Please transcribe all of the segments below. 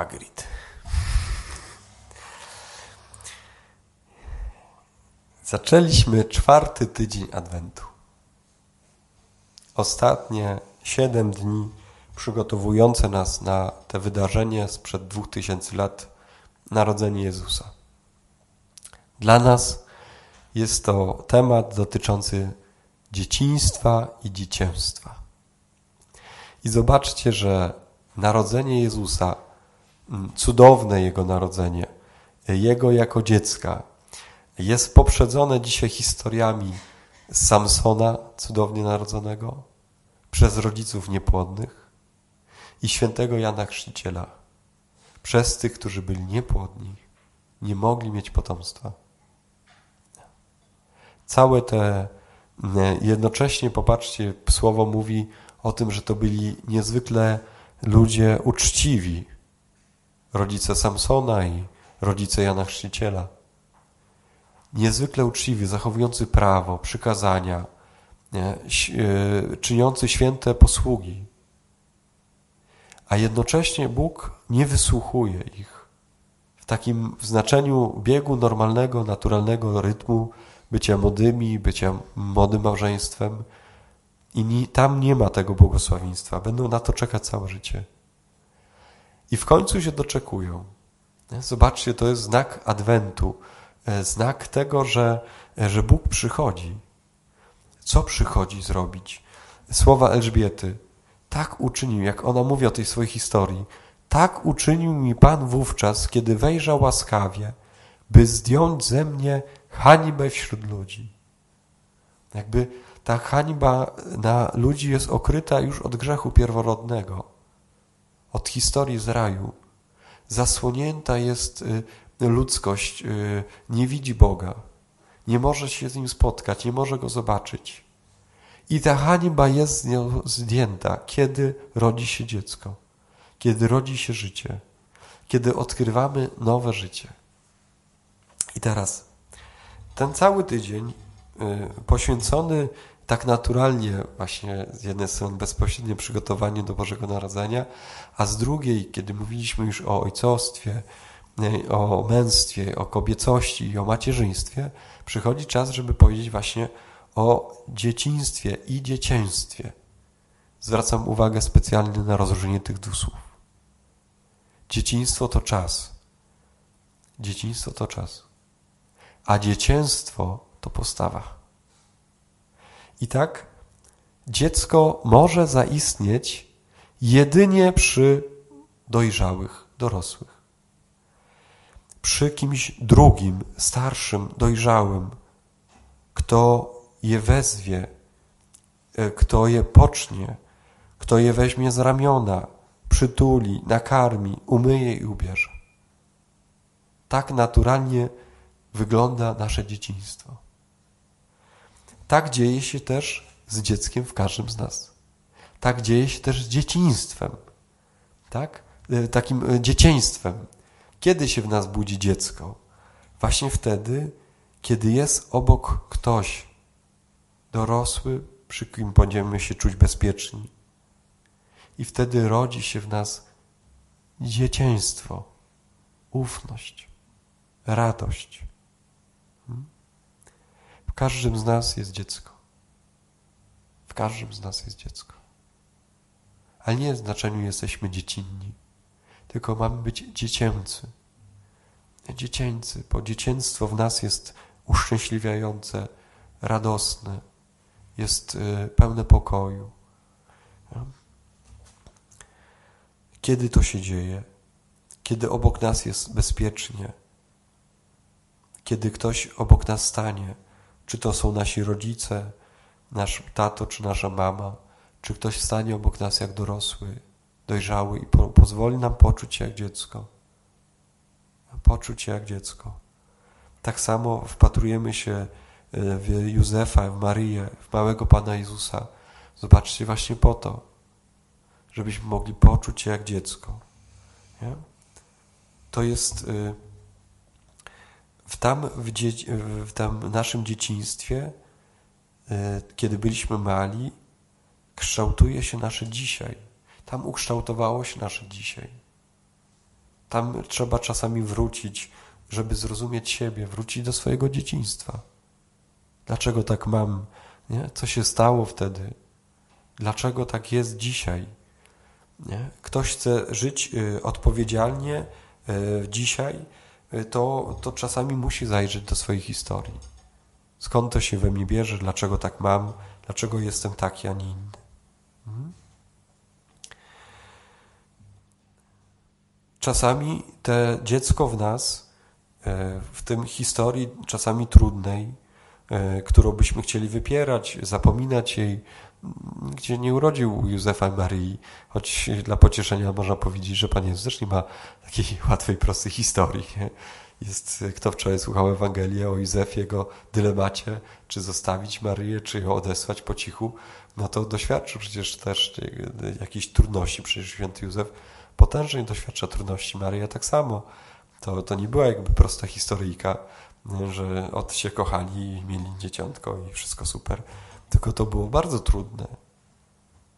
Hagrid. Zaczęliśmy czwarty tydzień Adwentu. Ostatnie siedem dni przygotowujące nas na te wydarzenie sprzed dwóch tysięcy lat, narodzenie Jezusa. Dla nas jest to temat dotyczący dzieciństwa i dziecięstwa. I zobaczcie, że narodzenie Jezusa, cudowne Jego narodzenie, Jego jako dziecka, jest poprzedzone dzisiaj historiami Samsona, cudownie narodzonego, przez rodziców niepłodnych i świętego Jana Chrzciciela, przez tych, którzy byli niepłodni, nie mogli mieć potomstwa. Całe te, jednocześnie popatrzcie, słowo mówi o tym, że to byli niezwykle ludzie uczciwi, rodzice Samsona i rodzice Jana Chrzciciela. Niezwykle uczciwi, zachowujący prawo, przykazania, nie, e, czyniący święte posługi. A jednocześnie Bóg nie wysłuchuje ich w takim znaczeniu biegu normalnego, naturalnego rytmu bycia młodymi, bycia młodym małżeństwem. I tam nie ma tego błogosławieństwa. Będą na to czekać całe życie. I w końcu się doczekują. Zobaczcie, to jest znak Adwentu, e, znak tego, że, e, że Bóg przychodzi. Co przychodzi zrobić? Słowa Elżbiety. Tak uczynił, jak ona mówi o tej swojej historii. Tak uczynił mi Pan wówczas, kiedy wejrzał łaskawie, by zdjąć ze mnie hańbę wśród ludzi. Jakby ta hańba na ludzi jest okryta już od grzechu pierworodnego, od historii z raju. Zasłonięta jest y, ludzkość, y, nie widzi Boga, nie może się z Nim spotkać, nie może Go zobaczyć. I ta hańba jest z nią zdjęta, kiedy rodzi się dziecko, kiedy rodzi się życie, kiedy odkrywamy nowe życie. I teraz ten cały tydzień y, poświęcony tak naturalnie właśnie z jednej strony bezpośrednie przygotowanie do Bożego Narodzenia, a z drugiej, kiedy mówiliśmy już o ojcostwie, o męstwie, o kobiecości i o macierzyństwie, przychodzi czas, żeby powiedzieć właśnie o dzieciństwie i dzieciństwie. Zwracam uwagę specjalnie na rozróżnienie tych dwóch słów. Dzieciństwo to czas. Dzieciństwo to czas a dzieciństwo to postawa. I tak dziecko może zaistnieć jedynie przy dojrzałych, dorosłych. Przy kimś drugim, starszym, dojrzałym, kto je wezwie, e, kto je pocznie, kto je weźmie z ramiona, przytuli, nakarmi, umyje i ubierze. Tak naturalnie wygląda nasze dzieciństwo. Tak dzieje się też z dzieckiem w każdym z nas. Tak dzieje się też z dzieciństwem. Tak? E, takim e, dzieciństwem. Kiedy się w nas budzi dziecko? Właśnie wtedy, kiedy jest obok ktoś dorosły, przy kim będziemy się czuć bezpieczni. I wtedy rodzi się w nas dzieciństwo, ufność, radość. W każdym z nas jest dziecko. W każdym z nas jest dziecko. Ale nie w znaczeniu jesteśmy dziecinni, tylko mamy być dziecięcy. Dziecięcy, bo dzieciństwo w nas jest uszczęśliwiające, radosne, jest y, pełne pokoju. Kiedy to się dzieje? Kiedy obok nas jest bezpiecznie, kiedy ktoś obok nas stanie, czy to są nasi rodzice, nasz tato czy nasza mama, czy ktoś stanie obok nas jak dorosły, dojrzały i po pozwoli nam poczuć się jak dziecko. Poczuć się jak dziecko. Tak samo wpatrujemy się e, w Józefa, w Maryję, w małego Pana Jezusa. Zobaczcie właśnie po to, żebyśmy mogli poczuć się jak dziecko. Nie? To jest... Y w tam w, w tam naszym dzieciństwie, e, kiedy byliśmy mali, kształtuje się nasze dzisiaj. Tam ukształtowało się nasze dzisiaj. Tam trzeba czasami wrócić, żeby zrozumieć siebie, wrócić do swojego dzieciństwa. Dlaczego tak mam? Nie? Co się stało wtedy? Dlaczego tak jest dzisiaj? Nie? Ktoś chce żyć y, odpowiedzialnie y, dzisiaj, to, to czasami musi zajrzeć do swojej historii. Skąd to się we mnie bierze? Dlaczego tak mam? Dlaczego jestem taki, a nie inny? Mhm. Czasami te dziecko w nas, w tym historii czasami trudnej, którą byśmy chcieli wypierać, zapominać jej, gdzie nie urodził Józefa Maryi, choć dla pocieszenia można powiedzieć, że Pan Jezus też nie ma takiej łatwej, prostej historii. Jest, kto wczoraj słuchał Ewangelię o Józefie, jego dylemacie, czy zostawić Maryję, czy ją odesłać po cichu, no to doświadczył przecież też jakichś trudności. Przecież święty Józef potężnie doświadcza trudności, Maryja tak samo. To, to nie była jakby prosta historyjka, że od się kochali i mieli dzieciątko i wszystko super tylko to było bardzo trudne.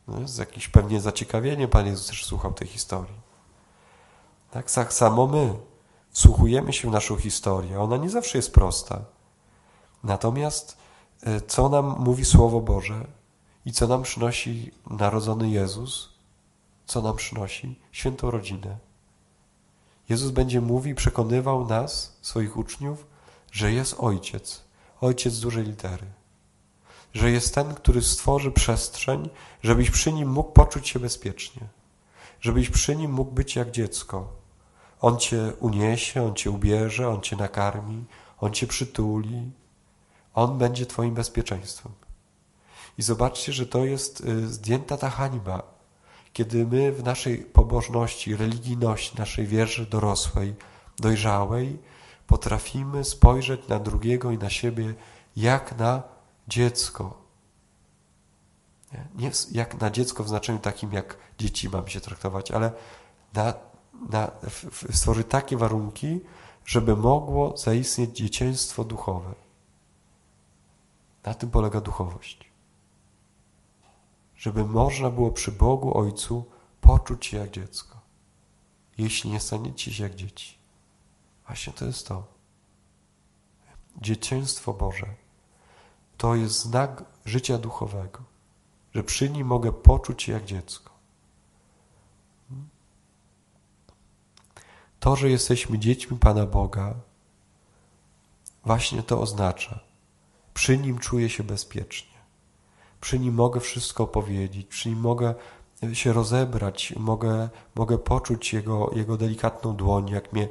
No, z jakimś pewnie zaciekawieniem Pan Jezus też słuchał tej historii. Tak, samo my wsłuchujemy się w naszą historię. Ona nie zawsze jest prosta. Natomiast e, co nam mówi Słowo Boże i co nam przynosi narodzony Jezus, co nam przynosi świętą rodzinę. Jezus będzie mówił, przekonywał nas, swoich uczniów, że jest Ojciec, Ojciec z dużej litery że jest ten, który stworzy przestrzeń, żebyś przy nim mógł poczuć się bezpiecznie, żebyś przy nim mógł być jak dziecko. On cię uniesie, on cię ubierze, on cię nakarmi, on cię przytuli. On będzie twoim bezpieczeństwem. I zobaczcie, że to jest y, zdjęta ta hańba, kiedy my w naszej pobożności, religijności, naszej wierze dorosłej, dojrzałej, potrafimy spojrzeć na drugiego i na siebie jak na dziecko. Nie jak na dziecko w znaczeniu takim, jak dzieci mam się traktować, ale na, na, stworzyć takie warunki, żeby mogło zaistnieć dzieciństwo duchowe. Na tym polega duchowość. Żeby można było przy Bogu Ojcu poczuć się jak dziecko. Jeśli nie staniecie się jak dzieci. Właśnie to jest to. Dzieciństwo Boże to jest znak życia duchowego, że przy nim mogę poczuć się jak dziecko. To, że jesteśmy dziećmi Pana Boga, właśnie to oznacza. Przy nim czuję się bezpiecznie. Przy nim mogę wszystko powiedzieć, przy nim mogę się rozebrać, mogę, mogę poczuć jego, jego delikatną dłoń, jak, mnie,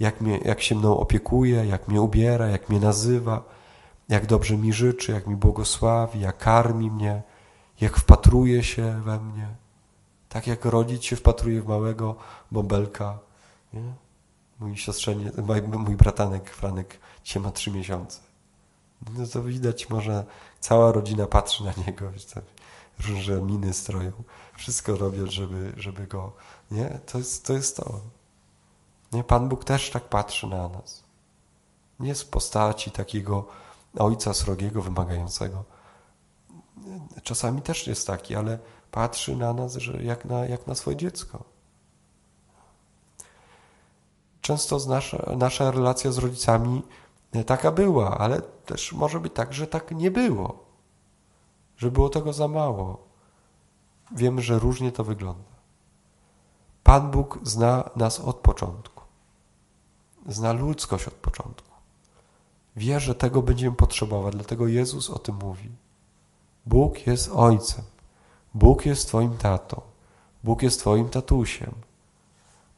jak, mnie, jak się mną opiekuje, jak mnie ubiera, jak mnie nazywa jak dobrze mi życzy, jak mi błogosławi, jak karmi mnie, jak wpatruje się we mnie. Tak jak rodzic się wpatruje w małego bąbelka. Nie? Mój siostrzenie, mój bratanek Franek dzisiaj ma trzy miesiące. No to widać, może cała rodzina patrzy na niego, różne miny stroją, wszystko robią, żeby, żeby go, nie? To jest, to jest to. Nie? Pan Bóg też tak patrzy na nas. Nie z postaci takiego ojca srogiego, wymagającego. Czasami też jest taki, ale patrzy na nas że jak, na, jak na swoje dziecko. Często nasza, nasza relacja z rodzicami taka była, ale też może być tak, że tak nie było, że było tego za mało. Wiemy, że różnie to wygląda. Pan Bóg zna nas od początku. Zna ludzkość od początku. Wie, że tego będziemy potrzebować, dlatego Jezus o tym mówi. Bóg jest Ojcem. Bóg jest Twoim tatą. Bóg jest Twoim tatusiem.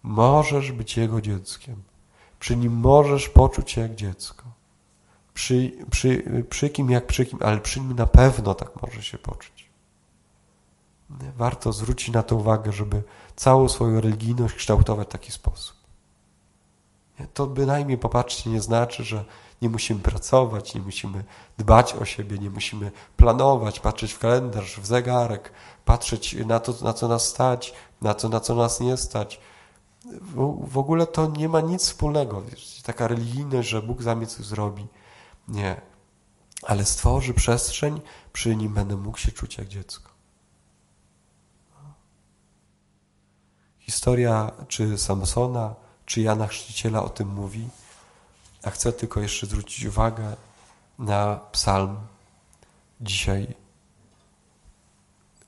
Możesz być Jego dzieckiem. Przy Nim możesz poczuć się jak dziecko. Przy, przy, przy kim jak przy kim, ale przy Nim na pewno tak może się poczuć. Warto zwrócić na to uwagę, żeby całą swoją religijność kształtować w taki sposób. To bynajmniej, popatrzcie, nie znaczy, że nie musimy pracować, nie musimy dbać o siebie, nie musimy planować, patrzeć w kalendarz, w zegarek, patrzeć na to, na co nas stać, na co, na co nas nie stać. W, w ogóle to nie ma nic wspólnego. Taka religijność, że Bóg za mnie coś zrobi. Nie. Ale stworzy przestrzeń, przy nim będę mógł się czuć jak dziecko. Historia czy Samsona, czy Jana Chrzciciela o tym mówi, a chcę tylko jeszcze zwrócić uwagę na psalm dzisiaj.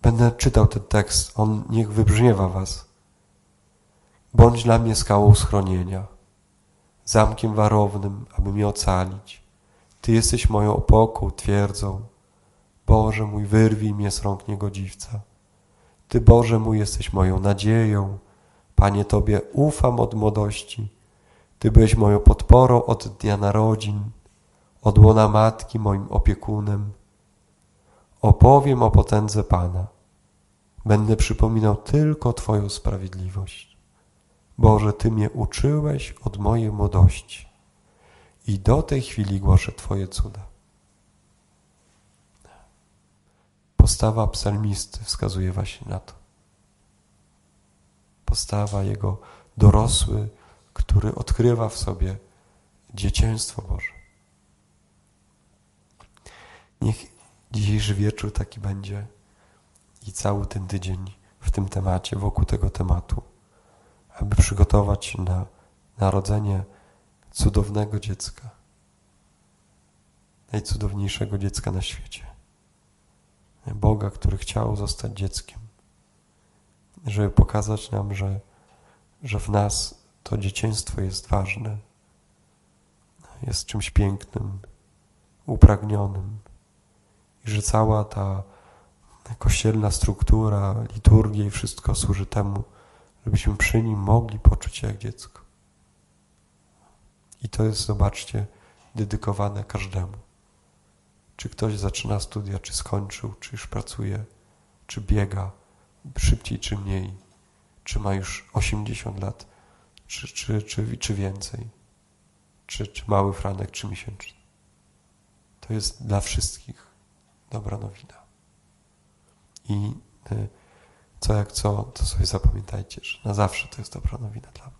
Będę czytał ten tekst, on niech wybrzmiewa was. Bądź dla mnie skałą schronienia, zamkiem warownym, aby mnie ocalić. Ty jesteś moją opoką, twierdzą. Boże mój, wyrwij mnie z rąk niegodziwca. Ty, Boże mój, jesteś moją nadzieją. Panie, Tobie ufam od młodości. Ty byłeś moją podporą od dnia narodzin, od łona matki moim opiekunem. Opowiem o potędze Pana. Będę przypominał tylko Twoją sprawiedliwość. Boże, Ty mnie uczyłeś od mojej młodości i do tej chwili głoszę Twoje cuda. Postawa psalmisty wskazuje właśnie na to. Postawa jego dorosły, który odkrywa w sobie dzieciństwo Boże. Niech dzisiejszy wieczór taki będzie i cały ten tydzień w tym temacie, wokół tego tematu, aby przygotować na narodzenie cudownego dziecka, najcudowniejszego dziecka na świecie. Boga, który chciał zostać dzieckiem, żeby pokazać nam, że, że w nas to dzieciństwo jest ważne, jest czymś pięknym, upragnionym i że cała ta kościelna struktura, liturgia i wszystko służy temu, żebyśmy przy nim mogli poczuć się jak dziecko. I to jest, zobaczcie, dedykowane każdemu. Czy ktoś zaczyna studia, czy skończył, czy już pracuje, czy biega szybciej, czy mniej, czy ma już 80 lat, czy, czy, czy, czy więcej, czy, czy mały franek, czy miesięczny. To jest dla wszystkich dobra nowina. I y, co jak co, to sobie zapamiętajcie, że na zawsze to jest dobra nowina dla mnie.